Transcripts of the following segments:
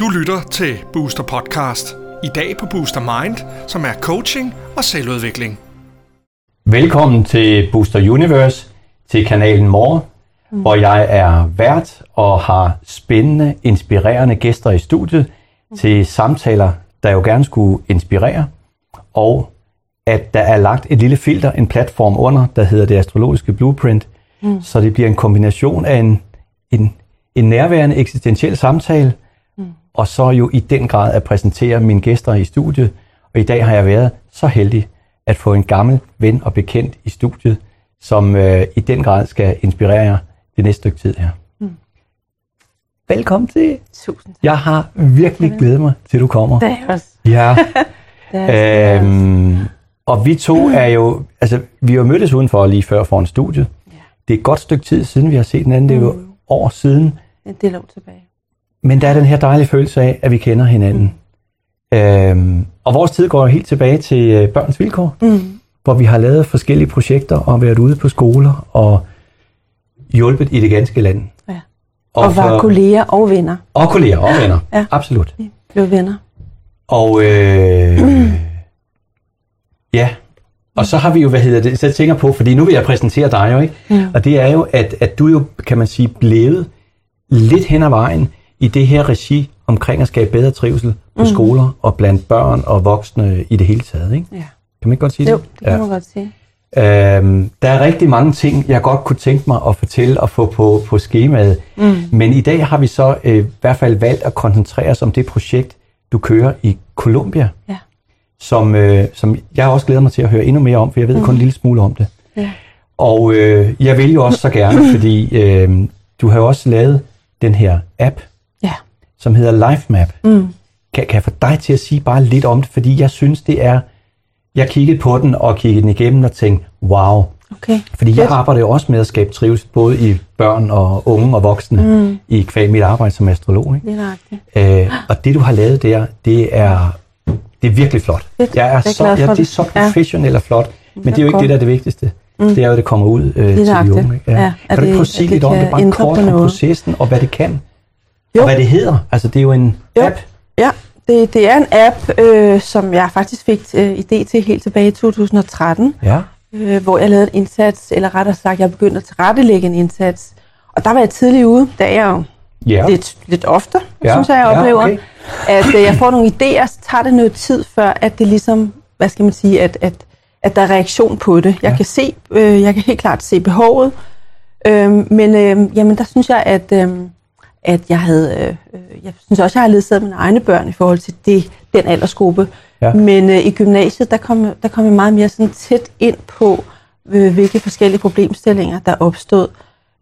Du lytter til Booster Podcast. I dag på Booster Mind, som er coaching og selvudvikling. Velkommen til Booster Universe, til kanalen More, mm. hvor jeg er vært og har spændende, inspirerende gæster i studiet mm. til samtaler, der jo gerne skulle inspirere, og at der er lagt et lille filter, en platform under, der hedder det astrologiske blueprint, mm. Så det bliver en kombination af en, en, en nærværende eksistentiel samtale, mm. og så jo i den grad at præsentere mine gæster i studiet. Og i dag har jeg været så heldig at få en gammel ven og bekendt i studiet, som øh, i den grad skal inspirere jer det næste stykke tid her. Mm. Velkommen til. Tusind tak. Jeg har virkelig glædet mig til, du kommer. Det er også. Ja. det er også. øhm, og vi to er jo, altså vi har mødtes udenfor lige før foran studiet. Ja. Det er et godt stykke tid siden, vi har set hinanden. Det er jo Mm. år siden. En del år tilbage. Men der er den her dejlige følelse af, at vi kender hinanden. Mm. Øhm, og vores tid går helt tilbage til øh, børns vilkår, Mm. hvor vi har lavet forskellige projekter og været ude på skoler og hjulpet i det ganske land. Ja. Og, og var for- kolleger og venner. Og kolleger og venner. Ja. Absolut. Vi blev venner. Og øh, ja, og så har vi jo, hvad hedder det, så jeg tænker på, fordi nu vil jeg præsentere dig jo, ikke? Ja. Og det er jo, at, at du jo, kan man sige, blevet lidt hen ad vejen i det her regi omkring at skabe bedre trivsel på mm. skoler og blandt børn og voksne i det hele taget, ikke? Ja. Kan man ikke godt sige Jo, det? det kan man godt sige. Øhm, der er rigtig mange ting, jeg godt kunne tænke mig at fortælle og få på, på skemaet. Mm. Men i dag har vi så øh, i hvert fald valgt at koncentrere os om det projekt, du kører i Colombia, Ja. Som, øh, som jeg også glæder mig til at høre endnu mere om, for jeg ved mm. kun en lille smule om det. Ja. Og øh, jeg vil jo også så gerne, fordi øh, du har jo også lavet den her app, Ja. som hedder LifeMap. Mm. Kan, kan jeg få dig til at sige bare lidt om det, fordi jeg synes, det er... Jeg kiggede på den og kiggede den igennem og tænkte, wow, Okay. fordi jeg arbejder jo også med at skabe trivsel, både i børn og unge og voksne, mm. i kvæg mit arbejde som astrolog. Ikke? Det er. Øh, og det, du har lavet der, det er, det er virkelig flot. Fedt. Jeg er, Jeg er så, ja, det er så Ja. professionelt og flot. Men det er jo ikke det, der er det vigtigste. Mm. Det er jo, at det kommer ud øh, til de unge. Ikke? Ja, kan du ikke det- prøve at sige lidt om det? Bare kort om processen og hvad det kan. Jo. Og hvad det hedder. Altså, det er jo en Jo. app. Ja, det, det er en app, øh, som jeg faktisk fik øh, idé til helt tilbage i 2013, Ja. øh, hvor jeg lavede en indsats, eller rettere sagt, jeg begyndte at tilrettelægge en indsats. Og der var jeg tidlig ude, da jeg jo Ja. lidt, lidt ofte, Ja, ja, synes jeg, jeg ja, oplever, okay. At øh, jeg får nogle idéer, så tager det noget tid, før at det ligesom, hvad skal man sige, at, at, at der er reaktion på det. Jeg Ja. kan se, øh, jeg kan helt klart se behovet, øh, men øh, jamen, der synes jeg, at, øh, at jeg havde, øh, øh, jeg synes også, jeg har ledsaget mine egne børn i forhold til det, den aldersgruppe. Ja. Men øh, i gymnasiet, der kom, der kom jeg meget mere sådan tæt ind på, øh, hvilke forskellige problemstillinger, der opstod.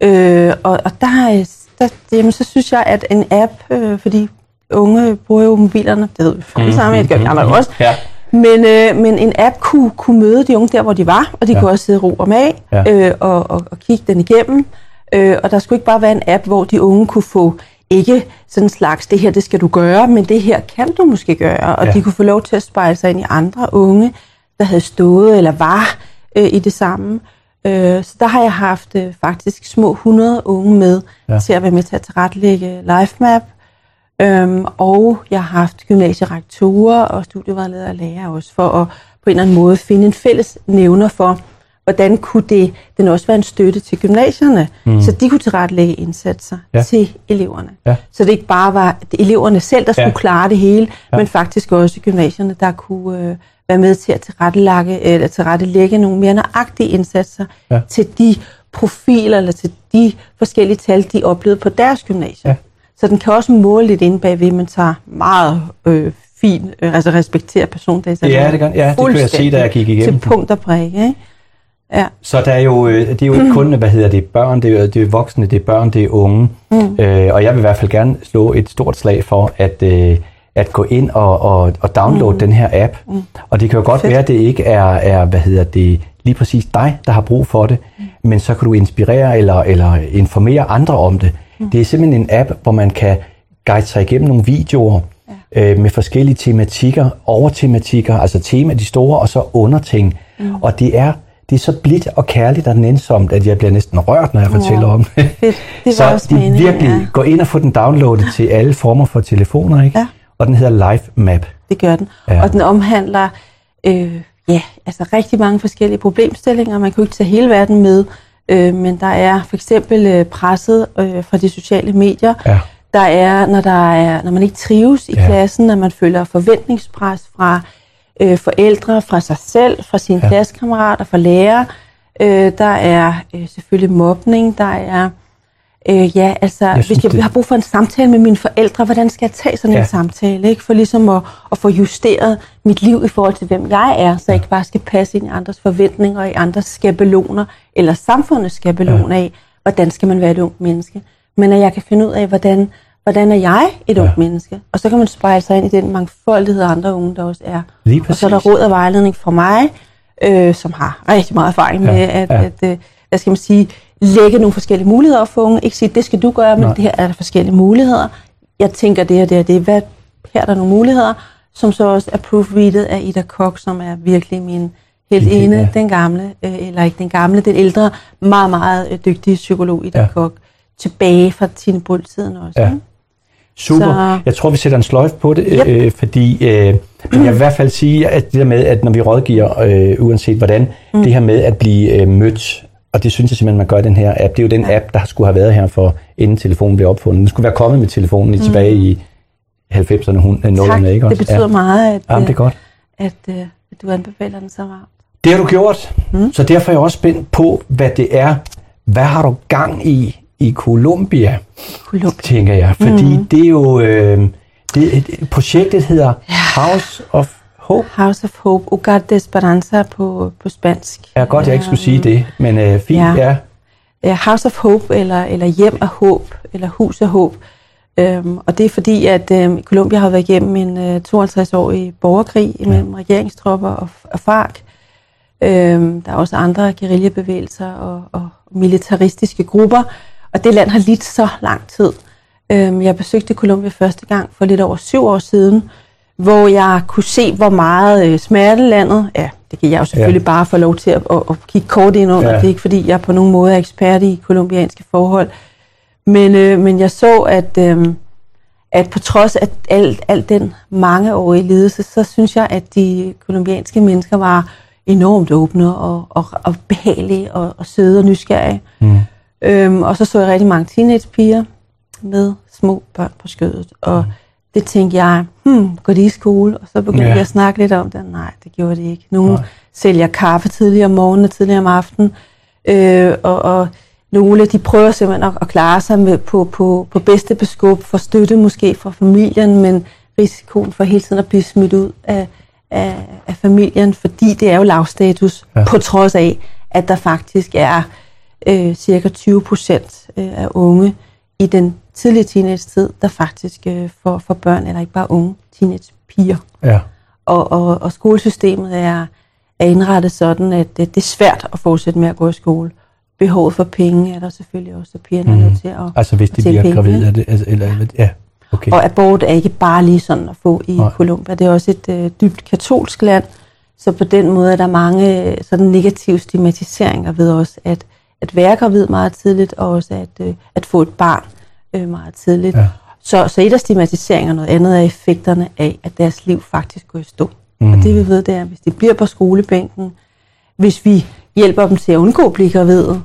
Øh, og, og der, er- der jamen, så synes jeg, at en app, øh, fordi unge bruger jo mobilerne, det ved vi alle sammen, det gør vi andre jo også, Ja. men, øh, men en app kunne, kunne møde de unge der, hvor de var, og de Ja. kunne også sidde og ro om af Ja. øh, og, og, og kigge den igennem. Øh, og der skulle ikke bare være en app, hvor de unge kunne få ikke sådan en slags, det her det skal du gøre, men det her kan du måske gøre. Og Ja. de kunne få lov til at spejle sig ind i andre unge, der havde stået eller var øh, i det samme. Øh, så der har jeg haft øh, faktisk små 100 unge med ja. til at være med til at tilrettelægge LifeMap. Øhm, og jeg har haft gymnasierektorer og studievejledere og lærere også for at på en eller anden måde finde en fælles nævner for, hvordan kunne det, den også være en støtte til gymnasierne, mm. så de kunne tilrettelægge indsatser Ja. til eleverne. Ja. Så det ikke bare var eleverne selv, der skulle Ja. klare det hele, Ja. men faktisk også gymnasierne, der kunne øh, være med til at tilrettelægge, eller tilrettelægge nogle mere nøjagtige indsatser ja. til de profiler, eller til de forskellige tal, de oplevede på deres gymnasier. Ja. Så den kan også måle lidt ind bagved, man tager meget øh, fin, øh, altså respekterer persondata. Ja, det kan- ja, det kunne jeg se, da jeg gik igennem Til punkt og prikke, ikke? Ja, Så der er jo, øh, det er jo ikke kun, hvad hedder det, børn, det er, det er voksne, det er børn, det er unge. Mm. Øh, og jeg vil i hvert fald gerne slå et stort slag for, at, øh, at gå ind og, og, og downloade mm. den her app. Mm. Og det kan jo godt Fedt. være, at det ikke er, er, hvad hedder det, lige præcis dig, der har brug for det, mm. men så kan du inspirere eller, eller informere andre om det. Mm. Det er simpelthen en app, hvor man kan guide sig igennem nogle videoer ja. øh, med forskellige tematikker, overtematikker, altså tema de store, og så underting. Mm. Og det er det er så blidt og kærligt og nænsomt, at jeg bliver næsten rørt, når jeg fortæller Wow. om det. Fedt. Det så også de meningen, virkelig ja. gå ind og få den downloadet til alle former for telefoner, ikke? Ja. Og den hedder Life Map. Det gør den. Ja. Ja. Og den omhandler øh, ja, altså rigtig mange forskellige problemstillinger. Man kan jo ikke tage hele verden med, øh, men der er for eksempel øh, presset øh, fra de sociale medier. Ja. Der er, når, der er, når man ikke trives i Ja. klassen, når man føler forventningspres fra øh, forældre, fra sig selv, fra sine ja. klassekammerater, fra lærere. Øh, der er øh, selvfølgelig mobning, der er... Øh, ja, altså, Jeg jeg synes, hvis jeg det- har brug for en samtale med mine forældre, hvordan skal jeg tage sådan Ja. en samtale? Ikke? For ligesom at, at få justeret mit liv i forhold til, hvem jeg er, så jeg ikke bare skal passe ind i andres forventninger, og i andres skabeloner, eller samfundets skabeloner af, hvordan skal man være et ungt menneske. Men at jeg kan finde ud af, hvordan, hvordan er jeg et ungt menneske? Og så kan man spejle sig ind i den mangfoldighed af andre unge, der også er. Lige Og så er der råd og vejledning fra mig, øh, som har rigtig meget erfaring med Ja, at, ja. at øh, hvad skal man sige, lægge nogle forskellige muligheder for unge. Ikke sige, det skal du gøre, men Nej. det her er der forskellige muligheder. Jeg tænker det og det og det. Hvad, her er der nogle muligheder, som så også er proofreadet af Ida Kok, som er virkelig min helt ene, ja. den gamle, øh, eller ikke den gamle, den ældre, meget, meget øh, dygtige psykolog Ida Ja. ja. Kok, tilbage fra Tine Bull-tiden også. Ja. ikke? Super. Så- Jeg tror, vi sætter en sløjf på det, Yep. øh, fordi øh, jeg vil i hvert fald sige, at det der med, at når vi rådgiver, øh, uanset hvordan, mm. det her med at blive øh, mødt, og det synes jeg simpelthen, man gør i den her app. Det er jo den ja. app, der skulle have været her for, inden telefonen blev opfundet. Den skulle være kommet med telefonen mm. tilbage i 90'erne, hun- øh, 0'erne, Tak, ikke det også? betyder ja. meget, at, Jamen, det er øh, godt. at, øh, at du anbefaler den så varmt. Det har du gjort, mm. så derfor er jeg også spændt på, hvad det er. Hvad har du gang i i Colombia, Columbia. tænker jeg? Fordi mm. det er jo... Øh, det, det, projektet hedder House of Hope. House of Hope, Hogar de Esperanza på, på spansk. Ja, godt, jeg ikke skulle sige det, men øh, fint, ja. Ja. ja. House of Hope, eller, eller Hjem af Håb, eller Hus af Håb. Øhm, og det er fordi, at øhm, Colombia har været igennem en øh, 52-årig borgerkrig mellem regeringstropper og, og FARC. Øhm, der er også andre guerillabevægelser og, og militaristiske grupper, og det land har lidt så lang tid. Øhm, jeg besøgte Colombia første gang for lidt over syv år siden, hvor jeg kunne se, hvor meget øh, smertelandet, ja, det kan jeg jo selvfølgelig ja. bare få lov til at, at, at kigge kort ind under, Ja. det er ikke fordi, jeg på nogen måde er ekspert i kolumbianske forhold, men, øh, men jeg så, at, øh, at på trods af alt, alt den mangeårige lidelse, så synes jeg, at de kolumbianske mennesker var enormt åbne og, og, og behagelige og, og søde og nysgerrige. Mm. Øhm, og så så jeg rigtig mange teenagepiger med små børn på skødet. Og det tænkte jeg, hmm, går de i skole? Og så begyndte Ja. jeg at snakke lidt om det. Nej, det gjorde de ikke. Nogle Nej. sælger kaffe tidligere om morgenen og tidligere om aftenen. Øh, og, og nogle, de prøver simpelthen at, at klare sig med, på, på, på bedste beskub, for støtte måske fra familien, men risikoen for hele tiden at blive smidt ud af, af, af familien, fordi det er jo lavstatus, Ja. ja. på trods af, at der faktisk er øh, cirka 20 procent øh, af unge i den tidlige teenage-tid, der faktisk øh, får, får børn, eller ikke bare unge, teenage-piger. ja. Og, og, og skolesystemet er, er indrettet sådan, at det, det er svært at fortsætte med at gå i skole. Behovet for penge er der selvfølgelig også, så pigerne Mhm. er nødt til at, Altså hvis de bliver gravide, er det, altså, eller, ja, okay. Og abort er ikke bare lige sådan at få i Nej. Colombia. Det er også et øh, dybt katolsk land, så på den måde er der mange øh, sådan negative stigmatiseringer ved også at, at være gravid meget tidligt, og også at, øh, at få et barn øh, meget tidligt. Ja. Så, så et af stigmatiseringer, noget andet er effekterne af, at deres liv faktisk går i stå. Mm. Mm. Og det vi ved, det er, at hvis de bliver på skolebænken, hvis vi hjælper dem til at undgå at blive gravide,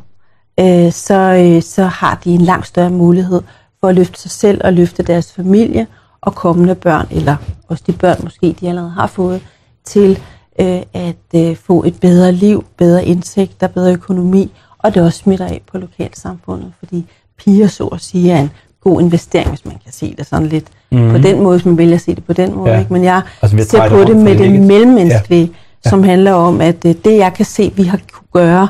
øh, så, øh, så har de en langt større mulighed for at løfte sig selv og løfte deres familie og kommende børn, eller også de børn måske, de allerede har fået, til øh, at øh, få et bedre liv, bedre indtægter, bedre økonomi, og det også smitter af på lokalsamfundet, fordi piger så at sige er en god investering, hvis man kan se det sådan lidt mm. på den måde, hvis man vælger at se det på den måde. Ja. Ikke? Men jeg Altså, ser på det med det mellemmenneskelige, ja. som handler om, at øh, det jeg kan se, vi har kunne gøre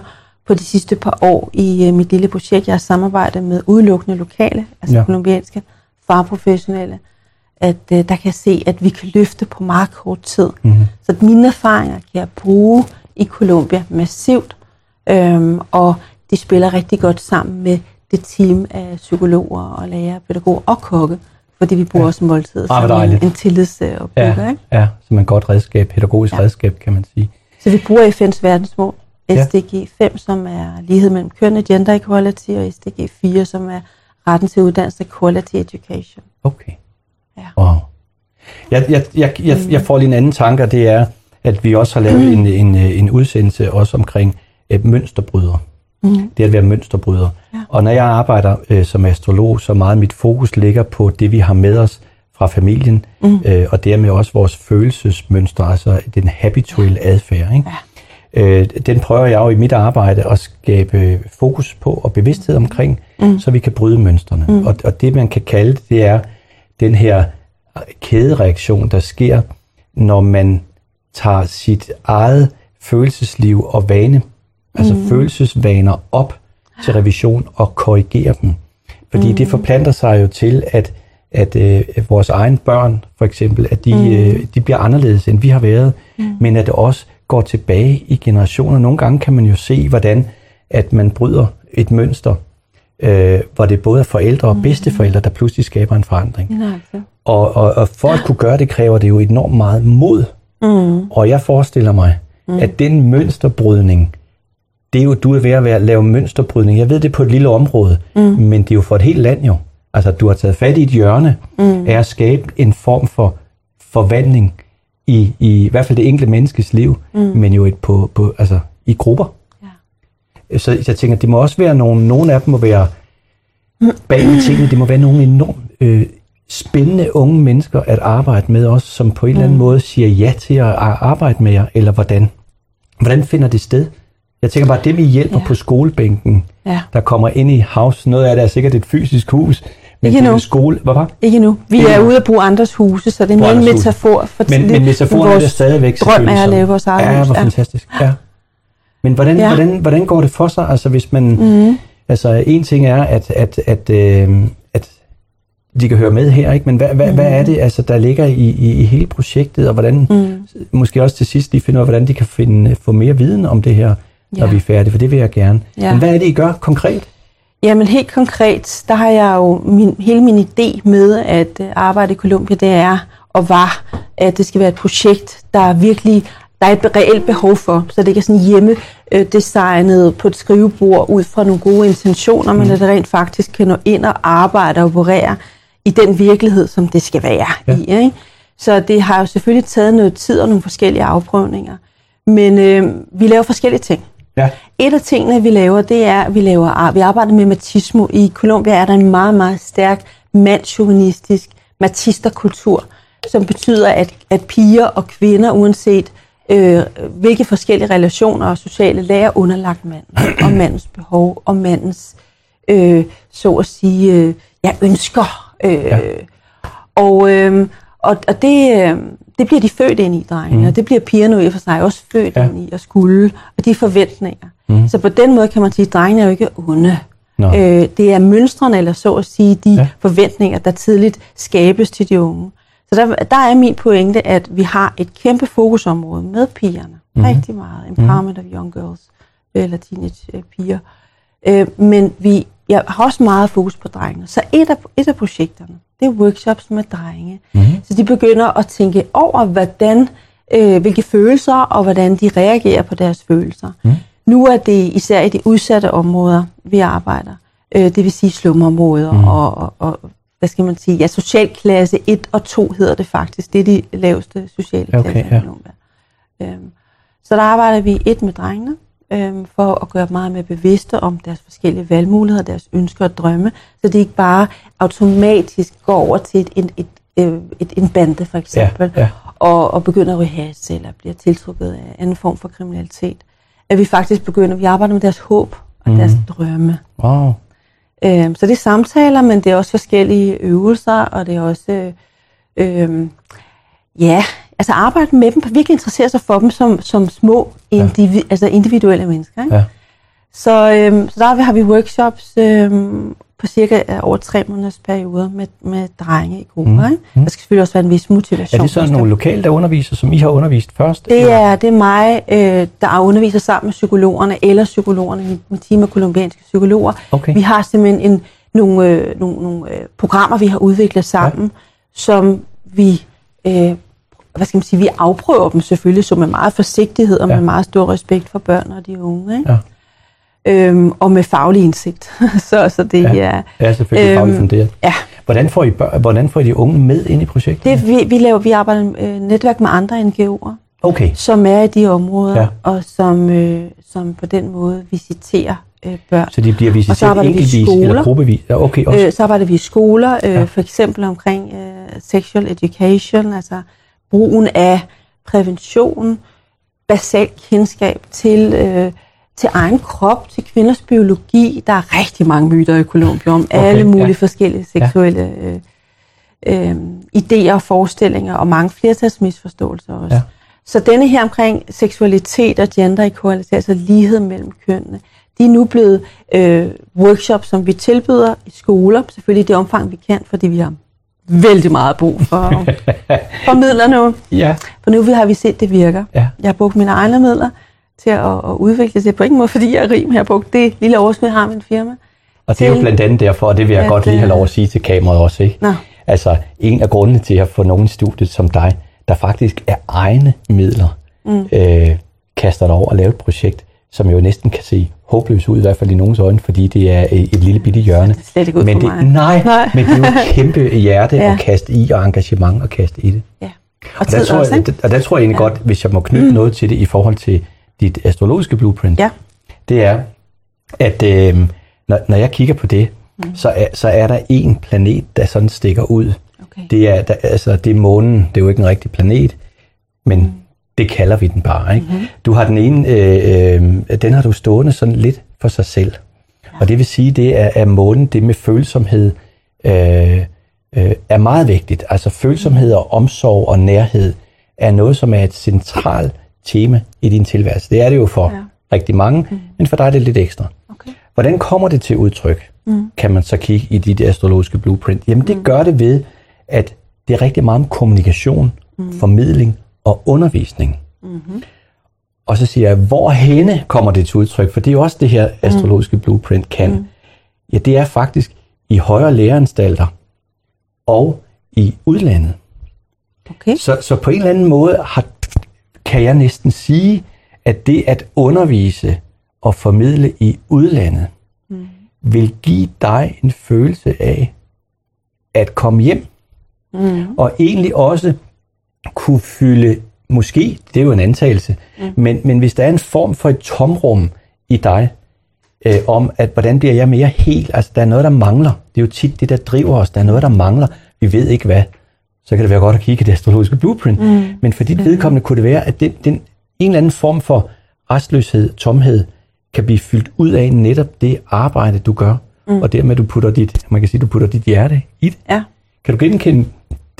på de sidste par år i øh, mit lille projekt, jeg har samarbejdet med udelukkende lokale, altså Ja. ja. kolumbianske farprofessionelle, at øh, der kan jeg se, at vi kan løfte på meget kort tid. Mhm. Så mine erfaringer kan jeg bruge i Colombia massivt, øhm, og de spiller rigtig godt sammen med det team af psykologer og lærere, pædagoger og kokke, fordi vi bruger ja. også Ah, hvor som en, en tillidsopbygger. Ja, ikke? ja, som et godt redskab, pædagogisk ja. Redskab, kan man sige. Så vi bruger FN's verdensmål. SDG 5, som er lighed mellem køn og gender equality, og SDG 4, som er retten til uddannelse quality education. Okay. Ja. Wow. Jeg, jeg, jeg, jeg, jeg får lige en anden tanke, og det er, at vi også har lavet en, en, en udsendelse også omkring et mønsterbryder. Mm. Det at være mønsterbryder. Ja. Og når jeg arbejder øh, som astrolog, så meget mit fokus ligger på det, vi har med os fra familien, mm. øh, og dermed også vores følelsesmønstre, altså den habituelle adfærd. Ikke? Ja. Øh, den prøver jeg jo i mit arbejde at skabe fokus på og bevidsthed omkring, mm. så vi kan bryde mønstrene. Mm. Og, og det man kan kalde det, det er den her kædereaktion, der sker, når man tager sit eget følelsesliv og vane, altså mm. følelsesvaner op til revision og korrigerer dem. Fordi mm. det forplanter sig jo til, at, at øh, vores egen børn, for eksempel, at de, mm. øh, de bliver anderledes, end vi har været, mm. men at det også går tilbage i generationer. Nogle gange kan man jo se, hvordan at man bryder et mønster, øh, hvor det både er forældre og bedsteforældre, der pludselig skaber en forandring. Ja, altså. Og, og, og for at kunne gøre det, kræver det jo enormt meget mod. Mm. Og jeg forestiller mig, mm. at den mønsterbrydning, det er jo, du er ved at være, lave mønsterbrydning. Jeg ved det på et lille område, mm. men det er jo for et helt land jo. Altså, du har taget fat i et hjørne mm. af at skabe en form for forvandling i, i, i hvert fald det enkelte menneskes liv, mm. men jo et på, på, altså, i grupper. Ja. Så jeg tænker, det må også være nogle, nogle af dem må være bag tingene, det må være nogle enormt øh, spændende unge mennesker at arbejde med også, som på en eller anden måde siger ja til at arbejde med jer, eller hvordan? Hvordan finder det sted? Jeg tænker bare, det vi hjælper ja. Ja. på skolebænken, Ja. der kommer ind i house, noget af det er sikkert et fysisk hus, men Ikke det er skole, hvad var? Ikke nu. Vi Ikke er ude at bruge andres huse, så det er mere en metafor for Men, det- men metaforen er det stadigvæk drøm er at lave vores eget Ja, hus. hvor fantastisk. Ja. Men hvordan, ja. Ja. hvordan, hvordan går det for sig, altså hvis man, Mhm. altså en ting er, at, at, at, øh, at de kan høre med her, ikke? men hvad, hvad, hvad Mhm. er det, altså, der ligger i, i, i hele projektet, og hvordan, Mm. måske også til sidst lige finde ud af, hvordan de kan finde, få mere viden om det her, når Ja. vi er færdige, for det vil jeg gerne. Ja. Men hvad er det, I gør konkret? Jamen helt konkret, der har jeg jo min, hele min idé med at øh, arbejde i Columbia, det er og var, at det skal være et projekt, der er virkelig der er et reelt behov for, så det ikke er sådan hjemme øh, designet på et skrivebord ud fra nogle gode intentioner, men at det rent faktisk kan nå ind og arbejde og operere i den virkelighed, som det skal være ja. i. Ikke? Så det har jo selvfølgelig taget noget tid og nogle forskellige afprøvninger. Men øh, vi laver forskellige ting. Ja. Et af tingene, vi laver, det er, at vi, laver, vi arbejder med matismo. I Colombia er der en meget, meget stærk mandsjuvenistisk matisterkultur, som betyder, at, at piger og kvinder, uanset øh, hvilke forskellige relationer og sociale lag, er underlagt manden, og mandens behov, og mandens, øh, så at sige, øh, ja, ønsker. Øh, ja. Og, øh, og, og det, øh, det bliver de født ind i, drengene, mm. og det bliver pigerne jo i og for sig også født Ja. ind i at skulle, og de forventninger. Mhm. Mm. Så på den måde kan man sige, at drengene er jo ikke onde. Nå. Øh, det er mønstrene, eller så at sige, de Ja. forventninger, der tidligt skabes til de unge. Så der, der er min pointe, at vi har et kæmpe fokusområde med pigerne. Mhm. Mm. Rigtig meget. Empowerment mm. of young girls, eller teenage øh, piger. Øh, men vi, jeg har også meget fokus på drengene. Så et af, et af projekterne, det er workshops med drenge. Mhm. Mm. Så de begynder at tænke over, hvordan, øh, hvilke følelser, og hvordan de reagerer på deres følelser. Mm. Nu er det især i de udsatte områder, vi arbejder. Øh, det vil sige slumområder mm. og, og, og, hvad skal man sige, ja, socialklasse 1 og 2 hedder det faktisk. Det er de laveste sociale Okay, klasser ja. Øhm, så der arbejder vi et med drengene, øhm, for at gøre dem meget mere bevidste om deres forskellige valgmuligheder, deres ønsker og drømme, så de ikke bare automatisk går over til et, et, et, et, et, en bande for eksempel, ja. Og, og begynder at ryge hash, eller bliver tiltrukket af anden form for kriminalitet. At vi faktisk begynder, vi arbejder med deres håb og mm. deres drømme. Wow. Øhm, så det er samtaler, men det er også forskellige øvelser, og det er også, øh, øh, ja, altså arbejde med dem, virkelig interessere sig for dem som, som små indivi, ja. altså individuelle mennesker. Ikke? Ja. Så, øhm, så der har vi workshops øhm, på cirka øh, over tre måneders perioder med, med drenge i grupper. Mm. Ikke? Der skal selvfølgelig også være en vis motivation. Er det sådan nogle lokale, der underviser, som I har undervist først? Det eller? er, det er mig, øh, der underviser sammen med psykologerne, eller psykologerne, mit, mit team af kolumbianske psykologer. Okay. Vi har simpelthen en, nogle, øh, nogle, nogle øh, programmer, vi har udviklet sammen, ja. som vi øh, hvad skal man sige, vi afprøver dem selvfølgelig så med meget forsigtighed og Ja. med meget stor respekt for børn og de unge, ikke? Ja. Øhm, og med faglig indsigt. så, så det Ja. er... er selvfølgelig Øhm, fagligt funderet. Ja, Hvordan får, I bør, hvordan får I de unge med ind i projektet? det, vi, vi, laver, vi arbejder øh, netværk med andre NGO'er, Okay, som er i de områder, Ja. og som, øh, som på den måde visiterer øh, børn. så de bliver visiteret arbejder vi enkeltvis eller skoler. gruppevis? Ja, okay, også. Øh, så arbejder vi i skoler, øh, Ja. ja. for eksempel omkring øh, sexual education, altså brugen af prævention, basalt kendskab til, øh, til egen krop, til kvinders biologi. Der er rigtig mange myter i Colombia om Okay, alle mulige ja. forskellige seksuelle øh, øh, idéer og forestillinger, og mange flertalsmisforståelser også. Ja. Så denne her omkring seksualitet og gender equality, altså lighed mellem kønnene, de er nu blevet øh, workshops, som vi tilbyder i skoler, selvfølgelig i det omfang, vi kan, fordi vi har vældig meget brug for, for midler nu. Ja, For nu har vi set, det virker. Ja. Jeg har brugt mine egne midler til at, at udvikle det. På ingen måde, fordi jeg er rig, men jeg har brugt det lille overskud, jeg har min firma. og det er jo blandt andet derfor, og det vil jeg at, godt lige have øh, lov at sige til kameraet også, ikke? Nå. Altså, en af grundene til at få nogen i studiet som dig, der faktisk er egne midler, mm. øh, kaster dig over at lave et projekt, som jo næsten kan se håbløst ud, i hvert fald i nogens øjne, fordi det er øh, et lille bitte hjørne. Det slet ikke ud men det, mig. Nej, Nej. men det er jo et kæmpe hjerte Ja. at kaste i, og engagement at kaste i det. Ja. Og, Og der, tror også, jeg, og der tror jeg egentlig ja. godt, hvis jeg må knytte mm. noget til det i forhold til dit astrologiske blueprint, Ja. det er, at øh, når, når jeg kigger på det, mm. så, er, så er der en planet, der sådan stikker ud. Okay. Det er, der, altså, det er månen, det er jo ikke en rigtig planet, men mm. Det kalder vi den bare. Ikke? Mm-hmm. Du har den ene, øh, øh, den har du stående sådan lidt for sig selv. Ja. Og det vil sige, det er, er månen, det med følsomhed, øh, øh, er meget vigtigt. Altså følsomhed og omsorg og nærhed er noget, som er et centralt tema i din tilværelse. Det er det jo for ja. Rigtig mange, mm. men for dig er det lidt ekstra. Okay. Hvordan kommer det til udtryk, mm. kan man så kigge i dit astrologiske blueprint? Jamen det gør det ved, at det er rigtig meget om kommunikation, mm. formidling og undervisning. Mm-hmm. Og så siger jeg, hvor henne kommer det til udtryk? For det er jo også det her astrologiske blueprint kan. Mm. Ja, det er faktisk i højere læreanstalter og i udlandet. Okay. Så, så på en eller anden måde har, kan jeg næsten sige, at det at undervise og formidle i udlandet, mm. vil give dig en følelse af at komme hjem. Mm. Og egentlig også kunne fylde, måske, det er jo en antagelse, mm. men, men hvis der er en form for et tomrum i dig, øh, om at hvordan bliver jeg mere helt, altså der er noget, der mangler. Det er jo tit det, der driver os. Der er noget, der mangler. Vi ved ikke hvad. Så kan det være godt at kigge i det astrologiske blueprint. Mm. Men for dit vedkommende kunne det være, at den, den, en eller anden form for restløshed, tomhed, kan blive fyldt ud af netop det arbejde, du gør. Mm. Og dermed du putter dit, man kan sige, du putter dit hjerte i det. Ja. Kan du genkende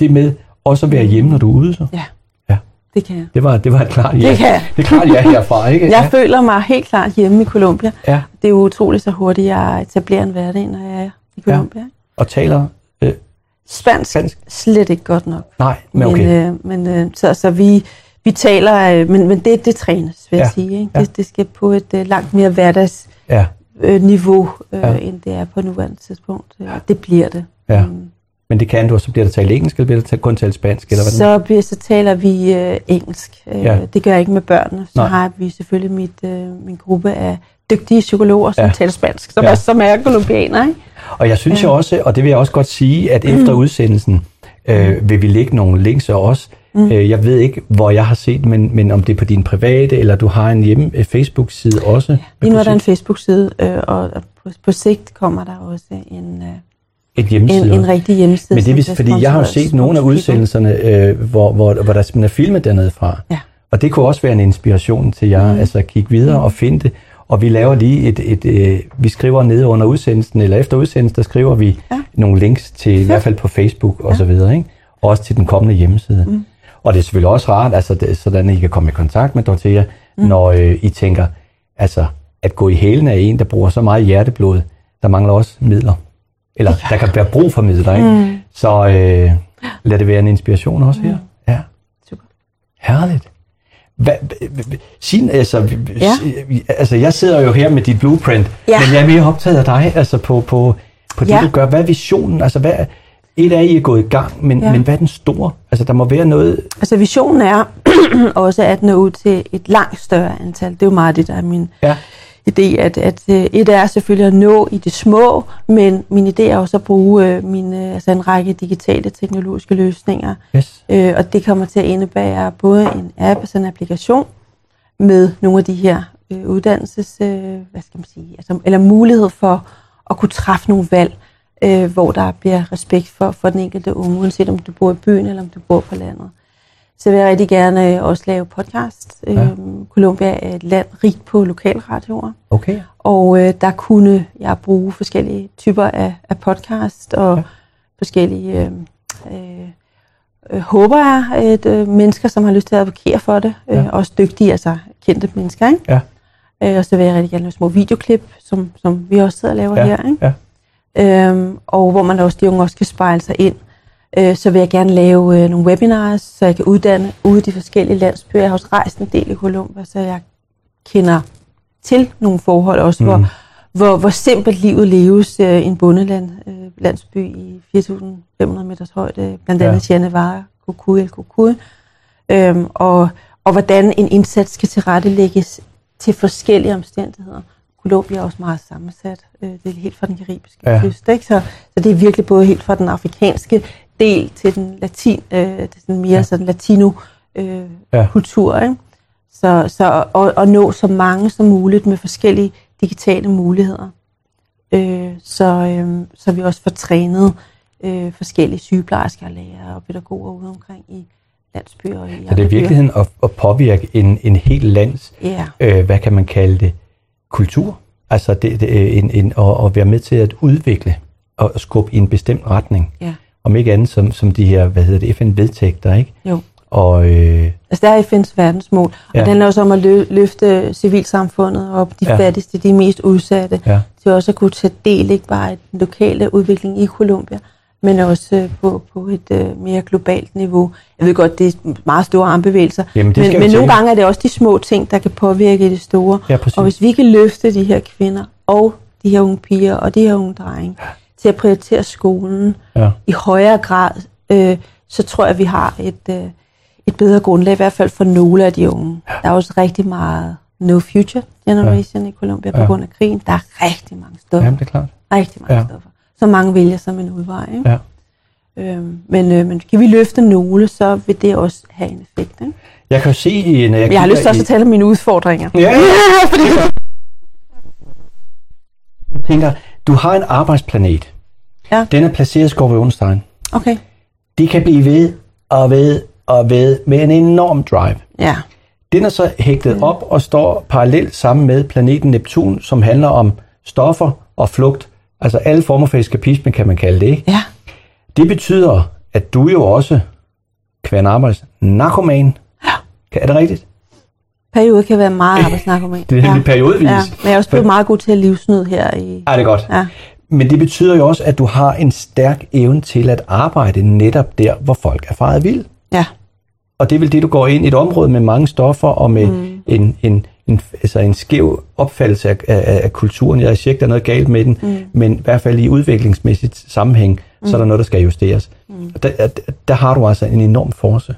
det med også at være hjemme, når du er ude så? Ja, Ja. det kan jeg. Det var, det var et klart ja. Det kan jeg. Det er klart ja herfra, ikke? Jeg føler mig helt klart hjemme i Colombia. ja. Det er jo utroligt så hurtigt, jeg etablerer en hverdag, når jeg er i Colombia. Ja. Og taler... Øh, Spansk, Spansk? slet ikke godt nok. nej, men okay. Men, øh, men øh, så, så vi, vi taler, øh, men, men det, det trænes, vil Ja, jeg sige. Ikke? ja. Det, det skal på et øh, langt mere hverdagsniveau, ja. øh, niveau, øh, Ja. ja. end det er på nuværende tidspunkt. Øh, det bliver det. Ja. Mm. Men det kan du, og så bliver der talt engelsk, eller bliver der kun talt spansk, eller hvad Så, bliver, så taler vi øh, engelsk. Øh, Ja. Det gør jeg ikke med børnene. Så Nej. har vi selvfølgelig mit, øh, min gruppe af dygtige psykologer, som Ja. ja. taler spansk, som, Ja. ja. er, som er kolumbianer. Ikke? Og jeg synes ja. jo også, og det vil jeg også godt sige, at efter udsendelsen øh, vil vi lægge nogle links og også. Mm. Øh, jeg ved ikke, hvor jeg har set, men, men om det er på din private, eller du har en hjemme øh, Facebook-side også. Lige nu er der en Facebook-side, øh, og og på, på sigt kommer der også en, øh, et hjemmeside. en, en rigtig hjemmeside. Men det er fordi jeg har jo set nogle af udsendelserne, øh, hvor, hvor, hvor der simpelthen er filmet dernede fra. Ja. Og det kunne også være en inspiration til jer, mm. altså at kigge videre og finde det. Og vi laver lige et, et øh, vi skriver nede under udsendelsen, eller efter udsendelsen, der skriver vi ja. nogle links til, i hvert fald på Facebook og så videre, ikke? Og også til den kommende hjemmeside. Mm. Og det er selvfølgelig også rart, altså det, sådan at I kan komme i kontakt med Dorthea, mm. når øh, I tænker, altså at gå i hælen af en, der bruger så meget hjerteblod, der mangler også midler. Eller der kan være brug for midler, ikke? Mm. Så øh, lad det være en inspiration også her. Ja. Super. Herligt. Hvad, hva- hva- sin, altså, ja. Altså, jeg sidder jo her med dit blueprint, Ja. men jeg er mere optaget af dig, altså på, på, på det, Ja. du gør. Hvad er visionen? Altså, hvad, et af I er gået i gang, men. Ja. men hvad er den store Altså, der må være noget... Altså visionen er også at nå ud til et langt større antal. Det er jo meget det, der er min Ja, idé, at, at øh, et er selvfølgelig at nå i det små, men min idé er også at bruge øh, mine, altså en række digitale teknologiske løsninger. yes. Øh, og det kommer til at indebære både en app, altså en applikation, med nogle af de her øh, uddannelses, øh, hvad skal man sige, altså, eller mulighed for at kunne træffe nogle valg, øh, hvor der bliver respekt for, for den enkelte unge, uanset om du bor i byen eller om du bor på landet. Så vil jeg rigtig gerne øh, også lave podcast. Ja. Ja. Colombia er et land rigt på lokalradioer, Okay. og øh, der kunne jeg bruge forskellige typer af, af podcast og ja. forskellige, øh, øh, øh, håber jeg, at øh, mennesker, som har lyst til at advokere for det, øh, Ja. også dygtige, altså kendte mennesker, ikke? Ja. Øh, og så vil jeg rigtig gerne lave små videoklip, som, som vi også sidder og laver Ja, her, ikke? ja. Øhm, og hvor man også, de unge også kan spejle sig ind. Øh, så vil jeg gerne lave øh, nogle webinars, så jeg kan uddanne ude i de forskellige landsbyer. Jeg har også rejst en del i Colombia, så jeg kender til nogle forhold også, mm. hvor, hvor, hvor simpelt livet leves øh, i en bundeland, øh, landsby i 4.500 meters højde, blandt andet ja. Chianevara, Cucuy, El Cucuy, øhm, og, og hvordan en indsats skal tilrettelægges til forskellige omstændigheder. Colombia er også meget sammensat. Øh, det er helt fra den karibiske ja. kyst, ikke? Så, så det er virkelig både helt fra den afrikanske del til den latin, øh, sådan mere Ja. sådan latino øh, Ja. kultur, ikke? Så, så at, at nå så mange som muligt med forskellige digitale muligheder. Øh, så, øh, så vi også får trænet øh, forskellige sygeplejersker, lærere og pædagoger ude omkring i landsbyer. Og i Så det er virkeligheden at, at påvirke en, en hel lands, Ja, øh, hvad kan man kalde det, kultur. Altså det, det, øh, en, en, at, at være med til at udvikle og skubbe i en bestemt retning. ja, Om ikke andet som, som de her, hvad hedder det, FN-vedtægter, ikke? jo. Og øh, Altså der er FN's verdensmål, og Ja. ja. den handler også om at lø- løfte civilsamfundet op, de Ja. ja. fattigste, de mest udsatte, ja, til også at kunne tage del, ikke bare i den lokale udvikling i Colombia, men også øh, på, på et øh, mere globalt niveau. Jeg ved godt, det er meget store armbevægelser, Jamen, men, men nogle gange er det også de små ting, der kan påvirke det store. Ja, præcis. og hvis vi kan løfte de her kvinder og de her unge piger og de her unge drenge til at prioritere skolen ja, i højere grad, øh, så tror jeg, at vi har et, øh, et bedre grundlag, i hvert fald for nogle af de unge. Der er også rigtig meget no future generation ja. i Colombia på Ja. grund af krigen. Der er rigtig mange stoffer. jamen det er klart. Rigtig mange Ja. ja. stoffer. Så mange vælger som en udvej. Ikke? Ja. Øhm, men, øh, men kan vi løfte nogle, så vil det også have en effekt. Ikke? Jeg kan jo se, i- når jeg, jeg har lyst til også i- at tale om mine udfordringer. Ja, ja. Jeg tænker, du har en arbejdsplanet. Ja. Den er placeret i Skorpionstein. Okay. De kan blive ved og ved og ved med en enorm drive. Ja. Den er så hægtet op og står parallelt sammen med planeten Neptun, som handler om stoffer og flugt. Altså alle former for eskapisme, kan man kalde det. Ikke? Ja. Det betyder, at du jo også en arbejds narkoman. Ja. Er det rigtigt? Periode kan være meget arbejdsnarkoman. Det er nemlig periodevis. Ja. Men jeg er også blevet meget god til at livsnød her i... Ej, det er godt. Ja. Men det betyder jo også, at du har en stærk evne til at arbejde netop der, hvor folk er faret vild. Ja. Og det er vel det, du går ind i et område med mange stoffer og med mm. en, en, en, altså en skæv opfattelse af, af, af kulturen. Jeg siger ikke, der er noget galt med den, mm. men i hvert fald i udviklingsmæssigt sammenhæng, mm. så er der noget, der skal justeres. Mm. Der, der, har du altså en enorm force.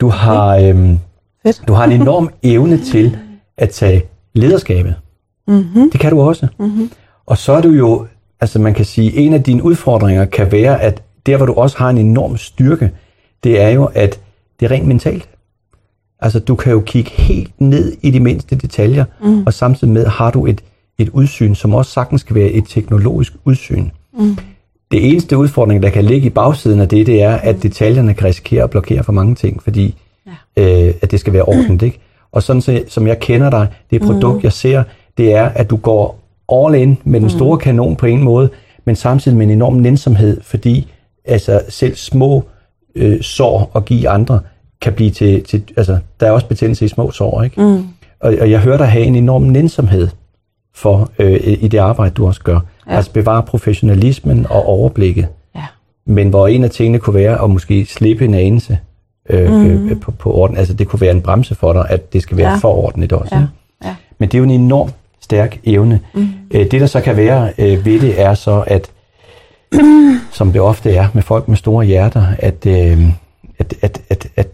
Du har, øhm, du har en enorm evne til at tage lederskabet. Mm-hmm. Det kan du også. Mm-hmm. Og så er du jo, altså man kan sige, en af dine udfordringer kan være, at der hvor du også har en enorm styrke, det er jo, at det er rent mentalt. Altså du kan jo kigge helt ned i de mindste detaljer, mm. og samtidig med har du et, et udsyn, som også sagtens skal være et teknologisk udsyn. Mm. Det eneste udfordring, der kan ligge i bagsiden af det, det er, at detaljerne kan risikere at blokere for mange ting, fordi ja. øh, at det skal være ordentligt. Ikke? Og sådan så, som jeg kender dig, det produkt, mm. jeg ser, det er, at du går all in med den store kanon på en måde, men samtidig med en enorm nænsomhed, fordi altså, selv små øh, sår at give andre kan blive til, til, altså der er også betændelse i små sår, ikke? Mm. Og, og jeg hører dig have en enorm nænsomhed for øh, i det arbejde, du også gør. Ja. Altså bevare professionalismen og overblikket. Ja. Men hvor en af tingene kunne være at måske slippe en anelse øh, mm. øh, på, på orden. Altså det kunne være en bremse for dig, at det skal være ja. For ordentligt også. Ja. Ja. Men det er jo en enorm stærk evne. Mm. Øh, det der så kan være øh, ved det er så, at som det ofte er med folk med store hjerter, at, øh, at at, at, at,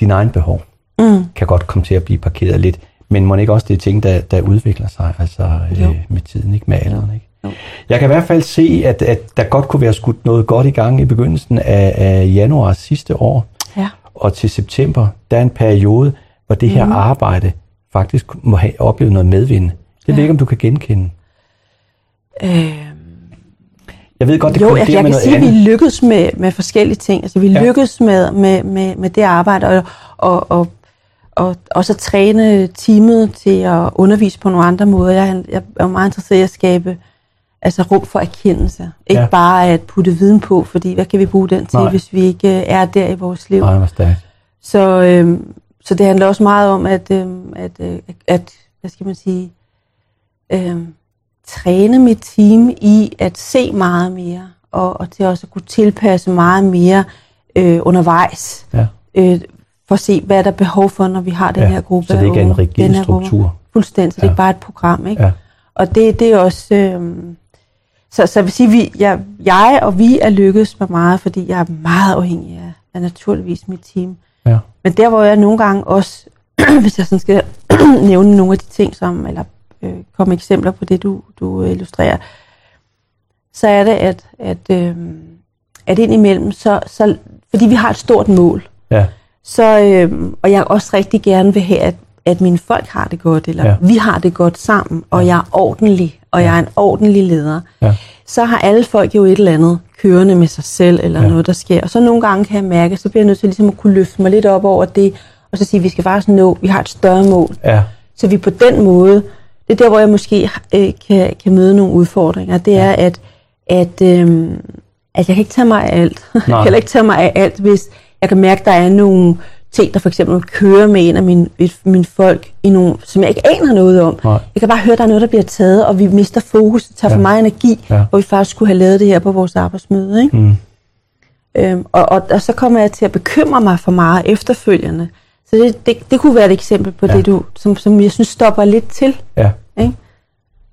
din egen behov Mm. kan godt komme til at blive parkeret lidt. Men må ikke også det er ting, der, der udvikler sig altså, Jo. øh, med tiden, ikke med alderen. Ikke? Jo. Jeg kan i hvert fald se, at, at der godt kunne være skudt noget godt i gang i begyndelsen af, af januar sidste år. Ja. Og til september, der er en periode, hvor det her Mhm. arbejde faktisk må have oplevet noget medvind. Det ja. ved jeg ikke, om du kan genkende. Øh, Jeg ved godt, det jo, jeg, kolliderer jeg med kan sige, at vi lykkedes med, med forskellige ting. Altså, vi Ja. lykkedes med, med, med, med det arbejde, og, og, og, og også at træne teamet til at undervise på nogle andre måder. Jeg, jeg er meget interesseret i at skabe altså rum for erkendelse. Ikke Ja. bare at putte viden på, fordi hvad kan vi bruge den til, Nej. Hvis vi ikke øh, er der i vores liv? Nej, hvor stærkt. Så, øhm, så det handler også meget om at, øhm, at, øh, at hvad skal man sige, øhm, træne mit team i at se meget mere, og, og til også at kunne tilpasse meget mere øh, undervejs, Ja. øh, for at se, hvad der er behov for, når vi har den Ja, her gruppe. så det ikke er en rigid den her gruppe. struktur. Fuldstændig, så det er Ja. ikke bare et program. Ikke? Ja. Og det, det er også... Øhm, så, så jeg vil sige, vi, jeg, jeg og vi er lykkedes med meget, fordi jeg er meget afhængig af, af naturligvis mit team. Ja. Men der, hvor jeg nogle gange også, hvis jeg sådan skal nævne nogle af de ting, som, eller øh, komme eksempler på det, du, du øh, illustrerer, så er det, at, at, øh, at indimellem, så, så, fordi vi har et stort mål, Ja. så, øh, og jeg også rigtig gerne vil have, at, at mine folk har det godt, eller Ja. ja. vi har det godt sammen, og jeg er ordentlig, og jeg er en ordentlig leder, Ja. så har alle folk jo et eller andet kørende med sig selv, eller Ja. ja. noget, der sker. Og så nogle gange kan jeg mærke, så bliver jeg nødt til ligesom at kunne løfte mig lidt op over det, og så sige, at vi skal faktisk nå, vi har et større mål. Ja. Så vi på den måde, det er der, hvor jeg måske øh, kan, kan møde nogle udfordringer, det er, at, at, øh, at jeg kan ikke tage mig af alt. jeg kan ikke tage mig af alt, hvis jeg kan mærke, at der er nogle ting, der for eksempel kører med en af mine, et, mine folk, i nogle, som jeg ikke aner noget om. Nej. Jeg kan bare høre, at der er noget, der bliver taget, og vi mister fokus, det tager Ja. for meget energi, Ja. hvor vi faktisk skulle have lavet det her på vores arbejdsmøde. Ikke? Mm. Øhm, og, og, og så kommer jeg til at bekymre mig for meget efterfølgende. Så det, det, det kunne være et eksempel på Ja. det, du, som, som jeg synes stopper lidt til. Ja. Ikke?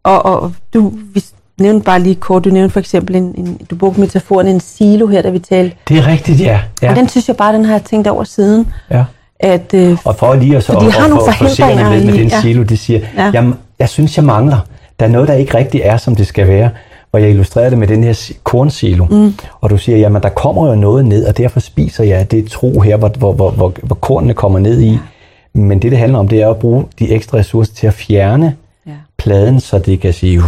Og, og du vi nævnte bare lige kort, du nævnte for eksempel, en, en, du brugte metaforen en silo her, da vi talte. Det er rigtigt, ja. Ja. Og den synes jeg bare, den har jeg tænkt over siden. ja. At, øh, Og for lige at så Fordi og, har og, nogle for, for forhindringer med, med den ja. silo, det siger, ja. Ja. jeg, jeg synes, jeg mangler. Der er noget, der ikke rigtig er, som det skal være. Hvor jeg illustrerede det med den her si- kornsilo. Mm. Og du siger, jamen der kommer jo noget ned, og derfor spiser jeg det tro her, hvor, hvor, hvor, hvor, hvor kornene kommer ned i. Men det, det handler om, det er at bruge de ekstra ressourcer til at fjerne ja. pladen, så det kan sige, uh,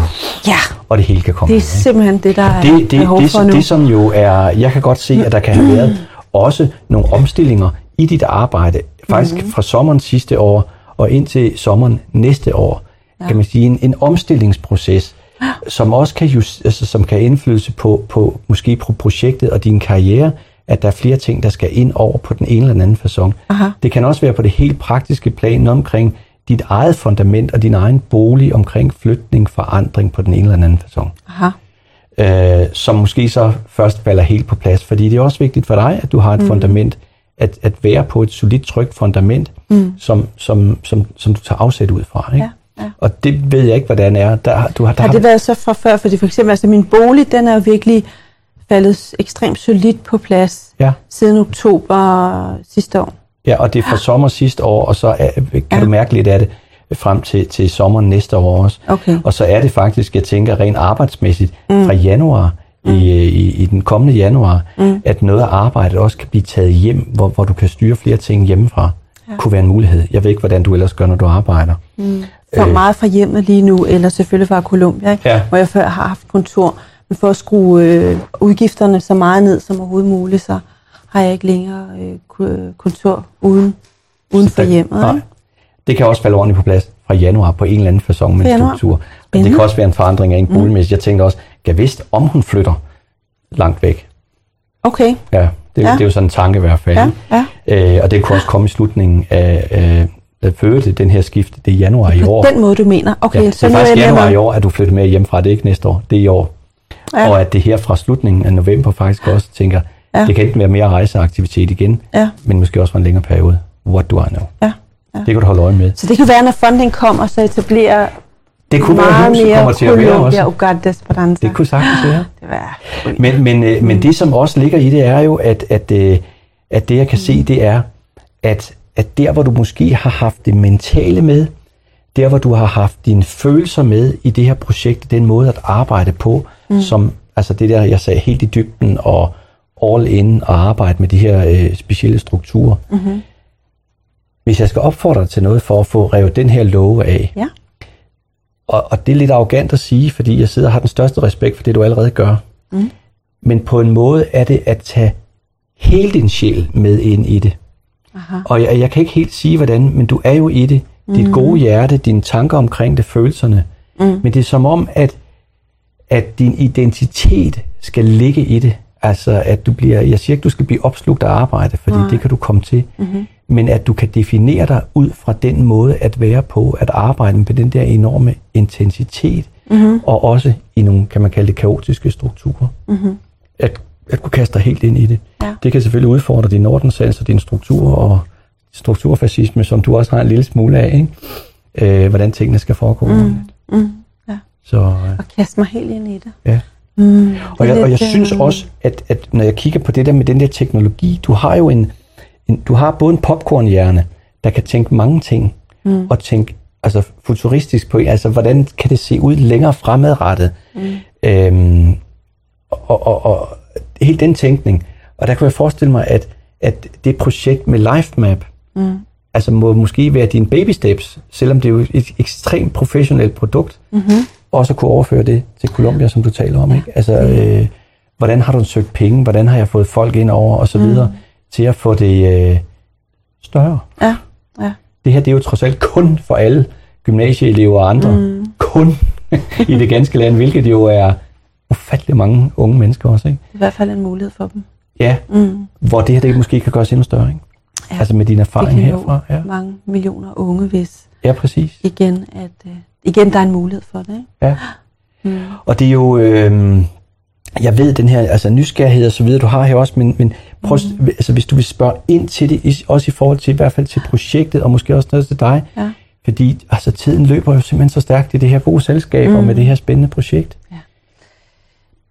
ja, og det hele kan komme det er ikke? simpelthen det, der er det, det, behov det, for det, nu. det, som jo er, jeg kan godt se, at der kan have været også nogle omstillinger i dit arbejde, faktisk mm-hmm. fra sommeren sidste år og ind til sommeren næste år, ja. kan man sige, en, en omstillingsproces, som også kan, just, altså, som kan indflydelse på, på måske på projektet og din karriere, at der er flere ting, der skal ind over på den ene eller anden façon. Aha. Det kan også være på det helt praktiske plan omkring dit eget fundament og din egen bolig omkring flytning, forandring på den ene eller anden façon Aha. øh, som måske så først falder helt på plads. Fordi det er også vigtigt for dig, at du har et mm. fundament, at, at være på et solidt, trygt fundament, mm. som, som, som, som du tager afsæt ud fra. Ikke? Ja, ja. Og det ved jeg ikke, hvordan er. Der, har- du har, der Har har, det været så fra før? Fordi for eksempel, altså min bolig, den er jo virkelig faldet ekstremt solidt på plads ja, siden oktober sidste år. ja, og det er fra sommer sidste år, og så er, kan ja. Ja. du mærke lidt af det frem til, til sommeren næste år også. Okay. Og så er det faktisk, jeg tænker rent arbejdsmæssigt, mm. fra januar, mm. i, i, i den kommende januar, mm. at noget af arbejdet også kan blive taget hjem, hvor, hvor du kan styre flere ting hjemmefra. Ja. Kunne være en mulighed. Jeg ved ikke, hvordan du ellers gør, når du arbejder. For øh. meget fra hjemmet lige nu, eller selvfølgelig fra Columbia, ikke? Ja. hvor jeg før har haft kontor. Men for at skrue øh, udgifterne så meget ned som overhovedet muligt, så har jeg ikke længere øh, ku- kontor uden, uden for Der- hjemmet. Nej. Ikke? Det kan også falde ordentligt på plads fra januar på en eller anden façon med januar. struktur. Men det kan også være en forandring af en boligmæssigt. Jeg tænkte også, jeg vidste, om hun flytter langt væk. Okay, Ja, det, ja. Det er jo sådan en tanke i hvert fald. ja, ja. Øh, og det kunne også komme i slutningen af, af at føde den her skift. Det er januar i år. På den måde, du mener. Okay, ja, det så er nu er faktisk januar i år, at du flytter med hjemmefra. Det er ikke næste år, det er i år. Ja. Og at det her fra slutningen af november faktisk også tænker, Ja. det kan enten være mere rejseaktivitet igen, Ja, men måske også for en længere periode. What do I know? ja, ja. Det kan du holde øje med. Så det kan være, når funding kommer, så etablerer Det kunne være, meget at huset mere kommer til at være også. Uganda Esperanza. Det kunne sagtens være. Være. Men, men, øh, men det, som også ligger i det, er jo, at, at, øh, at det jeg kan se, det er, at, at der hvor du måske har haft det mentale med, der hvor du har haft dine følelser med i det her projekt, den måde at arbejde på, mm. som altså det der, jeg sagde, helt i dybden og all in og arbejde med de her øh, specielle strukturer. Mm-hmm. Hvis jeg skal opfordre dig til noget for at få revet den her love af, Ja. Og, og det er lidt arrogant at sige, fordi jeg sidder og har den største respekt for det, du allerede gør. Mm. Men på en måde er det at tage hele din sjæl med ind i det. Aha. Og jeg, jeg kan ikke helt sige, hvordan, men du er jo i det. Dit gode hjerte, dine tanker omkring det, følelserne. Mm. Men det er som om, at, at din identitet skal ligge i det. Altså, at du bliver, jeg siger ikke, du skal blive opslugt af arbejde, fordi Nej. det kan du komme til. Mm-hmm. Men at du kan definere dig ud fra den måde at være på, at arbejde med den der enorme intensitet, mm-hmm. og også i nogle, kan man kalde det, kaotiske strukturer. Mm-hmm. At, at kunne kaste dig helt ind i det. Ja. Det kan selvfølgelig udfordre din ordenssans og din struktur og strukturfascisme, som du også har en lille smule af, ikke? Øh, hvordan tingene skal foregå. Mm. Mm. Ja. Så, øh, Og kaste mig helt ind i det. ja. Mm. Og jeg, og jeg synes øh, også, at, at når jeg kigger på det der med den der teknologi, du har jo en, en du har både en popcornhjerne, der kan tænke mange ting, mm. og tænke altså futuristisk på, altså hvordan kan det se ud længere fremadrettet, mm. øhm, og, og, og helt den tænkning. Og der kan jeg forestille mig, at, at det projekt med LifeMap, mm. altså må måske være dine baby steps, selvom det er jo et ekstremt professionelt produkt, mm-hmm. Også at kunne overføre det til Colombia, som du taler om. Ikke? Altså, øh, hvordan har du søgt penge, hvordan har jeg fået folk ind over, og så videre, mm. til at få det øh, større. Ja, ja. Det her, det er jo trods alt kun for alle gymnasieelever og andre. Mm. Kun i det ganske land, hvilket jo er ufattelig mange unge mennesker også. Ikke? I hvert fald en mulighed for dem. Ja, mm. hvor det her det måske kan gøres endnu større. Ikke? Ja. Altså med din erfaring herfra. jo Ja. mange millioner unge, hvis ja, præcis. igen, at, øh, igen der er en mulighed for det. Ikke? Ja. Mm. Og det er jo, øh, jeg ved den her, altså nysgerrighed og så videre, du har her også, men, men prøv, mm. altså, hvis du vil spørge ind til det, også i forhold til, i hvert fald til projektet, og måske også noget til dig, Ja. fordi altså, tiden løber jo simpelthen så stærkt i det her gode selskab, mm. og med det her spændende projekt.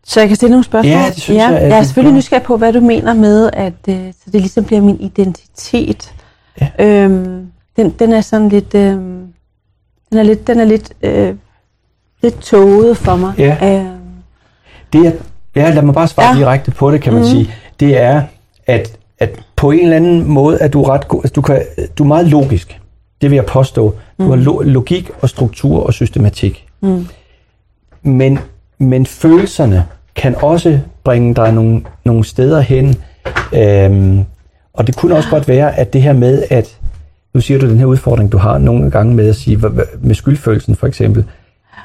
Så jeg kan stille nogle spørgsmål? Ja, det synes ja, jeg, at Jeg er selvfølgelig nysgerrig på, hvad du mener med, at øh, så det ligesom bliver min identitet. Ja. Øhm, den, den er sådan lidt, øh, den er lidt, den er lidt, øh, lidt tåget for mig. Ja. Øh, Det er, ja, lad mig bare svare ja. Direkte på det, kan man mm. sige. Det er, at, at på en eller anden måde, at du er ret god, altså, du, kan, du er meget logisk. Det vil jeg påstå. Du har lo- logik og struktur og systematik. Mm. Men, men følelserne kan også bringe dig nogle, nogle steder hen. Øhm, og det kunne også godt være, at det her med, at nu siger du den her udfordring, du har nogle gange med at sige, med skyldfølelsen for eksempel,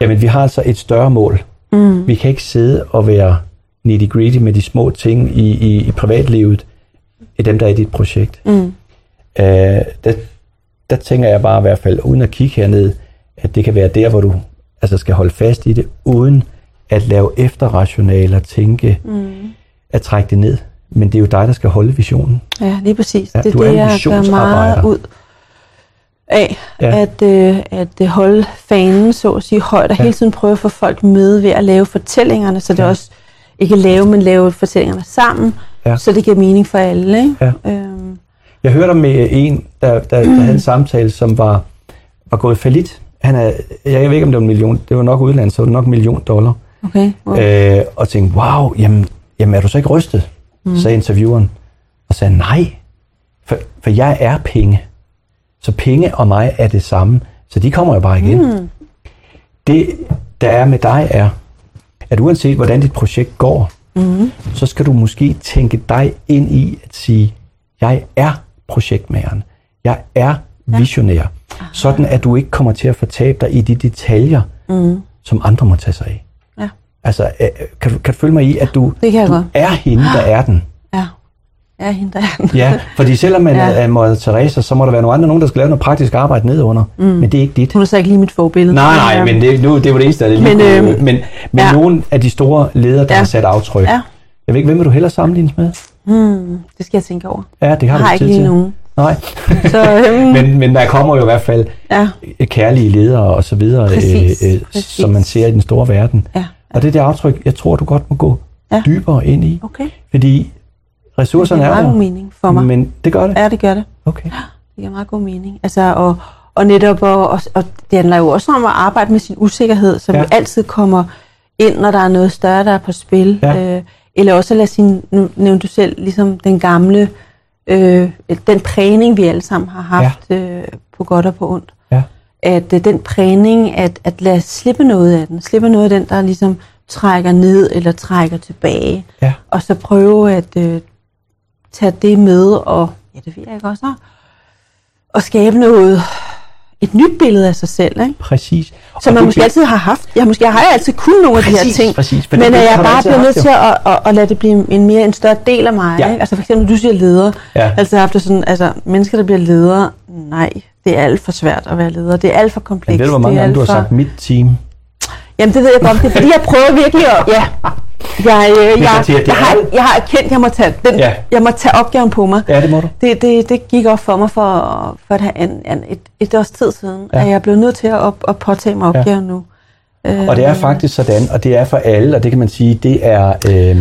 jamen vi har altså et større mål. Mm. Vi kan ikke sidde og være nitty-gritty med de små ting i, i, i privatlivet, i dem, der er i dit projekt. Mm. Øh, der, der tænker jeg bare i hvert fald, uden at kigge herned, at det kan være der, hvor du altså skal holde fast i det, uden at lave efterrationaler, tænke, mm. at trække det ned. Men det er jo dig, der skal holde visionen. ja, lige præcis. Ja, det du er det, jeg gør meget ud af. Ja. At, øh, at øh, holde fanen, så at sige, højt, og Ja. hele tiden prøve at få folk med ved at lave fortællingerne, så det Ja. også ikke lave, men lave fortællingerne sammen, Ja. så det giver mening for alle. Ikke? Ja. Øhm, Jeg hørte om øh, en, der, der, der havde en samtale, som var, var gået falit. Han er, jeg ved ikke, om det var en million, det var nok udlandet, så var det nok en million dollar. okay. Wow. Øh, og tænkte, wow, jamen, jamen er du så ikke rystet? Mm. sagde intervieweren. Og sagde, nej, for, for jeg er penge. Så penge og mig er det samme, så de kommer jo bare igen. Mm. Det, der er med dig, er, at uanset hvordan dit projekt går, mm. så skal du måske tænke dig ind i at sige, jeg er projektmageren. Jeg er visionær. Sådan at du ikke kommer til at fortabe dig i de detaljer, mm. som andre må tage sig af. Ja. Altså, øh, kan du, kan du følge mig i, at du, kan du godt. er hende, der er den? Ja. Ja, hende der er. Ja, fordi selvom man Ja. ja. er Mother Teresa, så må der være nogle andre, nogen, der skal lave noget praktisk arbejde nedunder. Mm. Men det er ikke dit. Hun er så ikke lige mit forbillede. Nej, nej, men det, nu, det var det eneste, der lige Men, men, øhm, men, men ja. ja. nogle af de store ledere, der Ja. har sat aftryk. Ja. Jeg ved ikke, hvem vil du hellere sammenlignes med? Hmm, det skal jeg tænke over. Ja, det har Jeg har du ikke tid lige til. nogen. Nej, Så, øhm, men, men der kommer jo i hvert fald ja, kærlige ledere og så videre, Præcis, øh, øh, præcis. som man ser i den store verden. ja, Og det der aftryk, jeg tror, du godt må gå Ja. dybere ind i. okay. Fordi Det ressourcerne er jo der. mening for mig. Men det gør det? Ja, det gør det. Okay. Det giver meget god mening. Altså, og, og netop, og, og, og det handler jo også om at arbejde med sin usikkerhed, som Ja. ja. altid kommer ind, når der er noget større, der er på spil. Ja. Øh, eller også at lade sin, nu nævnte du selv, ligesom den gamle, øh, den prægning, vi alle sammen har haft ja. øh, på godt og på ondt. Ja. At øh, den prægning, at, at lade slippe noget af den, slippe noget af den, der ligesom trækker ned eller trækker tilbage. Ja. Og så prøve at øh, tage det med og, ja det ved jeg ikke også, og skabe noget, et nyt billede af sig selv, ikke? Præcis. Som man måske bliver- altid har haft. Jeg, måske, jeg har altid kun nogle af de her Præcis, ting. præcis, men at jeg bare bliver nødt til at, at, at, lade det blive en mere en større del af mig. Ja. Ikke? Altså for eksempel, du siger leder. Ja. Altså jeg haft det sådan, altså mennesker, der bliver ledere, nej, det er alt for svært at være leder. Det er alt for komplekst. Men ved du, hvor mange det gange du har for... sagt mit team? Jamen det ved jeg godt, det er fordi, jeg prøver virkelig at, ja, jeg, øh, jeg, det jeg, har, jeg har erkendt, at jeg må tage, den, Ja. jeg må tage opgaven på mig. Ja, det må du. Det, det, det gik op for mig for, for et, en, en, et, et års tid siden, Ja. ja. at jeg blev nødt til at, op, at påtage mig Ja. opgaven nu. Øh, Og det er faktisk sådan, og det er for alle, og det kan man sige, det er øh,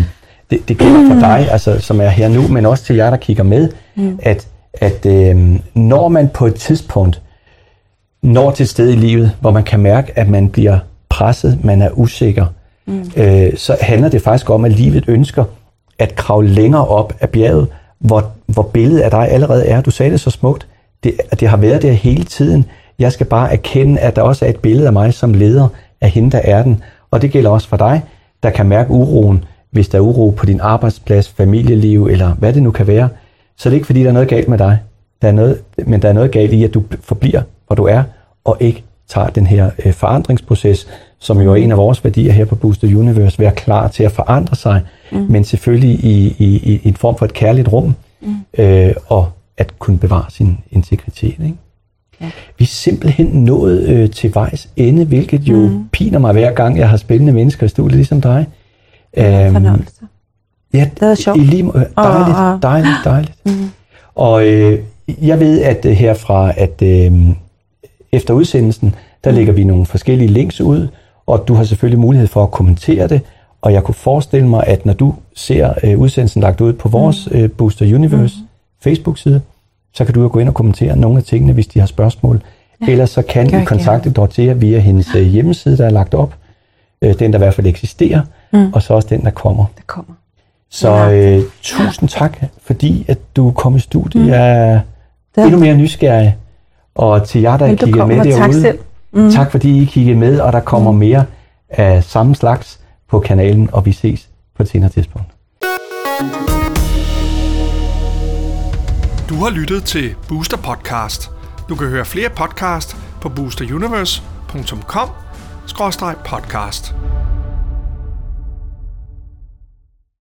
det, det gælder for dig, altså, som er her nu, men også til jer, der kigger med, mm. at, at øh, når man på et tidspunkt når til et sted i livet, hvor man kan mærke, at man bliver presset, man er usikker, mm. øh, så handler det faktisk om, at livet ønsker at kravle længere op af bjerget, hvor, hvor billedet af dig allerede er. Du sagde det så smukt. Det, det har været der hele tiden. Jeg skal bare erkende, at der også er et billede af mig som leder af hende, der er den. Og det gælder også for dig, der kan mærke uroen, hvis der er uro på din arbejdsplads, familieliv eller hvad det nu kan være. Så det er ikke fordi, der er noget galt med dig. Der er noget, men der er noget galt i, at du forbliver, hvor du er, og ikke tager den her øh, forandringsproces, som jo er en af vores værdier her på Booster Universe, være klar til at forandre sig, mm. men selvfølgelig i, i, i, i en form for et kærligt rum, mm. øh, og at kunne bevare sin integritet. Ikke? Ja. Vi er simpelthen nået øh, til vejs ende, hvilket jo mm. piner mig hver gang, jeg har spændende mennesker i studiet, ligesom dig. Øhm, fornøjelse. Ja, Det er sjovt. I lige, dejligt, og- dejligt, dejligt. Mm. Og øh, jeg ved, at øh, herfra, at øh, efter udsendelsen, der lægger vi nogle forskellige links ud, og du har selvfølgelig mulighed for at kommentere det, og jeg kunne forestille mig, at når du ser øh, udsendelsen lagt ud på vores øh, Booster Universe Facebook-side, så kan du jo gå ind og kommentere nogle af tingene, hvis de har spørgsmål. Ja, Ellers så kan I kontakte Dorothea via hendes øh, hjemmeside, der er lagt op. Øh, den, der i hvert fald eksisterer, mm. og så også den, der kommer. Det kommer. Så Ja. øh, tusind tak, fordi at du kom i studiet. Mm. Jeg er endnu mere nysgerrig. Og til jer, der kiggede Velbekomme, med derude, selv. Mm. tak fordi I kiggede med, og der kommer mm. mere af samme slags på kanalen, og vi ses på et senere tidspunkt. Du har lyttet til Booster Podcast. Du kan høre flere podcast på boosteruniverse.com-podcast.